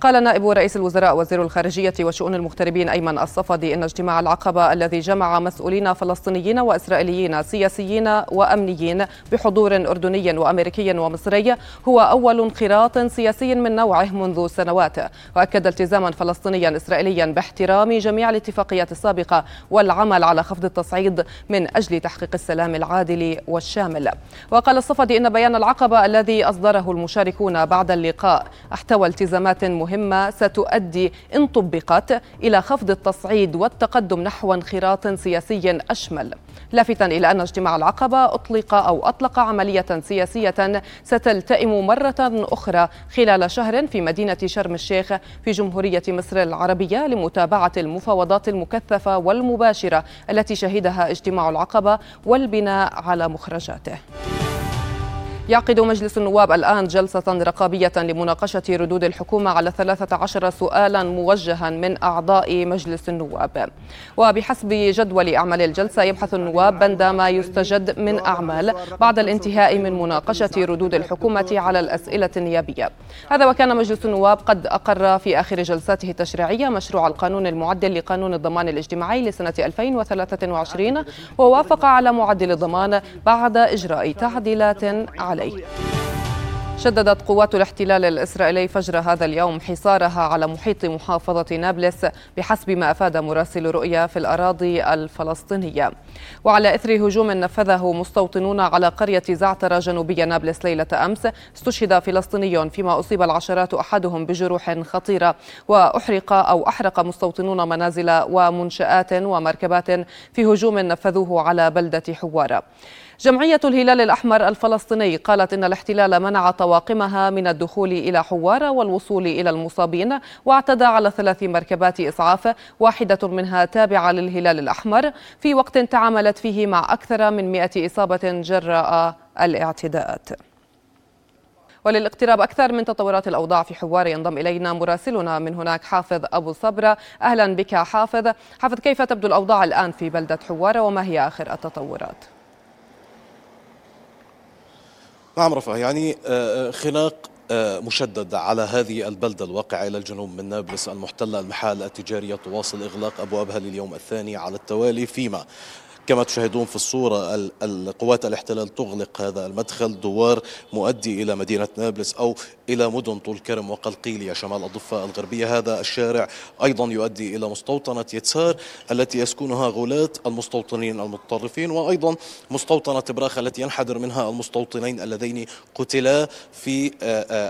قال نائب رئيس الوزراء وزير الخارجية وشؤون المغتربين أيمن الصفدي إن اجتماع العقبة الذي جمع مسؤولين فلسطينيين وإسرائيليين سياسيين وأمنيين بحضور أردني وأمريكي ومصري هو أول انخراط سياسي من نوعه منذ سنوات. وأكد التزاما فلسطينيا إسرائيليا باحترام جميع الاتفاقيات السابقة والعمل على خفض التصعيد من أجل تحقيق السلام العادل والشامل. وقال الصفدي إن بيان العقبة الذي أصدره المشاركون بعد اللقاء احتوى التزامات مهمة مهمة ستؤدي إن طبقت إلى خفض التصعيد والتقدم نحو انخراط سياسي أشمل. لافتا إلى أن اجتماع العقبة أطلق أو أطلق عملية سياسية ستلتئم مرة أخرى خلال شهر في مدينة شرم الشيخ في جمهورية مصر العربية لمتابعة المفاوضات المكثفة والمباشرة التي شهدها اجتماع العقبة والبناء على مخرجاته. يعقد مجلس النواب الآن جلسة رقابية لمناقشة ردود الحكومة على 13 سؤالا موجها من أعضاء مجلس النواب. وبحسب جدول أعمال الجلسة يبحث النواب بند ما يستجد من أعمال بعد الانتهاء من مناقشة ردود الحكومة على الأسئلة النيابية. هذا وكان مجلس النواب قد أقر في آخر جلساته التشريعية مشروع القانون المعدل لقانون الضمان الاجتماعي لسنة 2023 ووافق على معدل الضمان بعد إجراء تعديلات عليه. عليه. شددت قوات الاحتلال الإسرائيلي فجر هذا اليوم حصارها على محيط محافظة نابلس بحسب ما أفاد مراسل رؤيا في الأراضي الفلسطينية. وعلى إثر هجوم نفذه مستوطنون على قرية زعتر جنوبي نابلس ليلة أمس استشهد فلسطيني فيما أصيب العشرات أحدهم بجروح خطيرة. وأحرق أو أحرق مستوطنون منازل ومنشآت ومركبات في هجوم نفذوه على بلدة حوارة جمعية الهلال الأحمر الفلسطيني قالت إن الاحتلال منع طواقمها من الدخول إلى حوارة والوصول إلى المصابين واعتدى على ثلاث مركبات إسعاف واحدة منها تابعة للهلال الأحمر. في وقت تعاملت فيه مع أكثر من 100 إصابة جراء الاعتداءات. وللاقتراب أكثر من تطورات الأوضاع في حوار ينضم إلينا مراسلنا من هناك حافظ أبو صبرة. أهلا بك حافظ. حافظ كيف تبدو الأوضاع الآن في بلدة حوارة وما هي آخر التطورات؟ نعم رفع يعني آه، آه، خناق آه، مشدد على هذه البلدة الواقعة إلى الجنوب من نابلس المحتلة المحال التجارية تواصل إغلاق أبوابها لليوم الثاني على التوالي فيما كما تشاهدون في الصورة القوات الاحتلال تغلق هذا المدخل دوار مؤدي إلى مدينة نابلس أو إلى مدن طول كرم وقلقيلية شمال الضفة الغربية. هذا الشارع أيضا يؤدي إلى مستوطنة يتسار التي يسكنها غلاة المستوطنين المتطرفين وأيضا مستوطنة براخ التي ينحدر منها المستوطنين اللذين قتلا في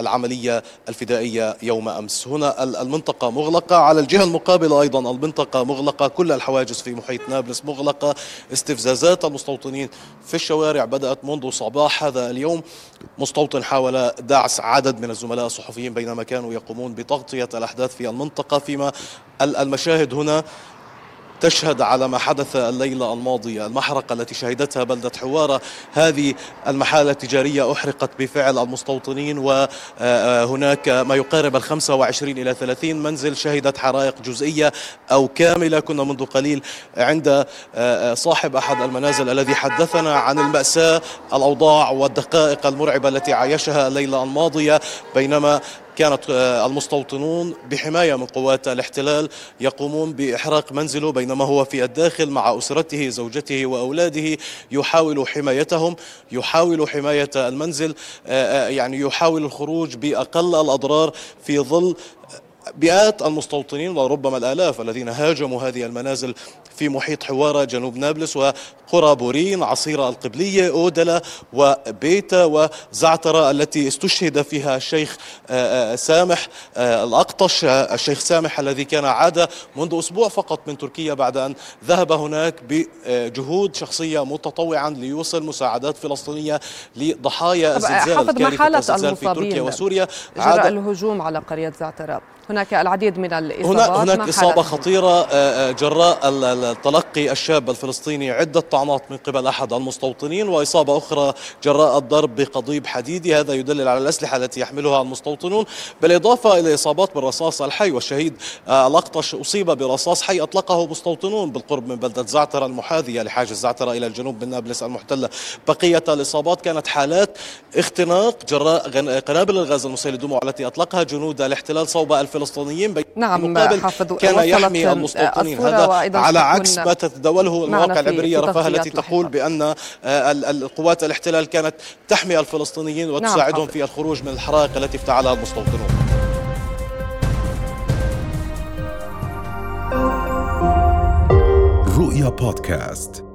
العملية الفدائية يوم أمس. هنا المنطقة مغلقة على الجهة المقابلة أيضا المنطقة مغلقة كل الحواجز في محيط نابلس مغلقة. استفزازات المستوطنين في الشوارع بدأت منذ صباح هذا اليوم. مستوطن حاول دعس عدد من الزملاء الصحفيين بينما كانوا يقومون بتغطية الأحداث في المنطقة فيما المشاهد هنا تشهد على ما حدث الليلة الماضية المحرقة التي شهدتها بلدة حوارة. هذه المحالة التجارية أحرقت بفعل المستوطنين وهناك ما يقارب ال 25 إلى 30 منزل شهدت حرائق جزئية أو كاملة. كنا منذ قليل عند صاحب أحد المنازل الذي حدثنا عن المأساة الأوضاع والدقائق المرعبة التي عايشها الليلة الماضية. بينما كانت آه، المستوطنون بحماية من قوات الاحتلال يقومون بإحراق منزله بينما هو في الداخل مع أسرته زوجته وأولاده يحاول حمايتهم يحاول حماية المنزل آه، آه، يعني يحاول الخروج بأقل الأضرار في ظل مئات المستوطنين وربما الآلاف الذين هاجموا هذه المنازل في محيط حوارة جنوب نابلس وقرى بورين عصيرة القبلية أودلة وبيتا وزعترة التي استشهد فيها الشيخ آه، آه، سامح آه، الأقطش الشيخ سامح الذي كان عاد منذ أسبوع فقط من تركيا بعد أن ذهب هناك بجهود شخصية متطوعا ليوصل مساعدات فلسطينية لضحايا الزلزال حافظ ما حالة المصابين في تركيا وسوريا جراء الهجوم على قرية زعترة هناك العديد من الإصابات هناك إصابة خطيرة جراء تلقي الشاب الفلسطيني عدة طعنات من قبل أحد المستوطنين وإصابة أخرى جراء الضرب بقضيب حديدي هذا يدلل على الأسلحة التي يحملها المستوطنون. بالإضافة إلى إصابات بالرصاص الحي والشهيد الأقطش أصيب برصاص حي أطلقه مستوطنون بالقرب من بلدة زعتر المحاذية لحاجز زعتر إلى الجنوب من نابلس المحتلة. بقية الإصابات كانت حالات اختناق جراء قنابل الغاز المسيل الدموع التي أطلقها جنود الاحتلال صوب الفلسطينيين نعم حافظ كان يحمي المستوطنين. هذا على عكس ما تتداوله المواقع العبرية رفاه التي تقول بأن القوات الاحتلال كانت تحمي الفلسطينيين نعم، وتساعدهم في الخروج من الحرائق التي افتعلها المستوطنون. رؤيا بودكاست.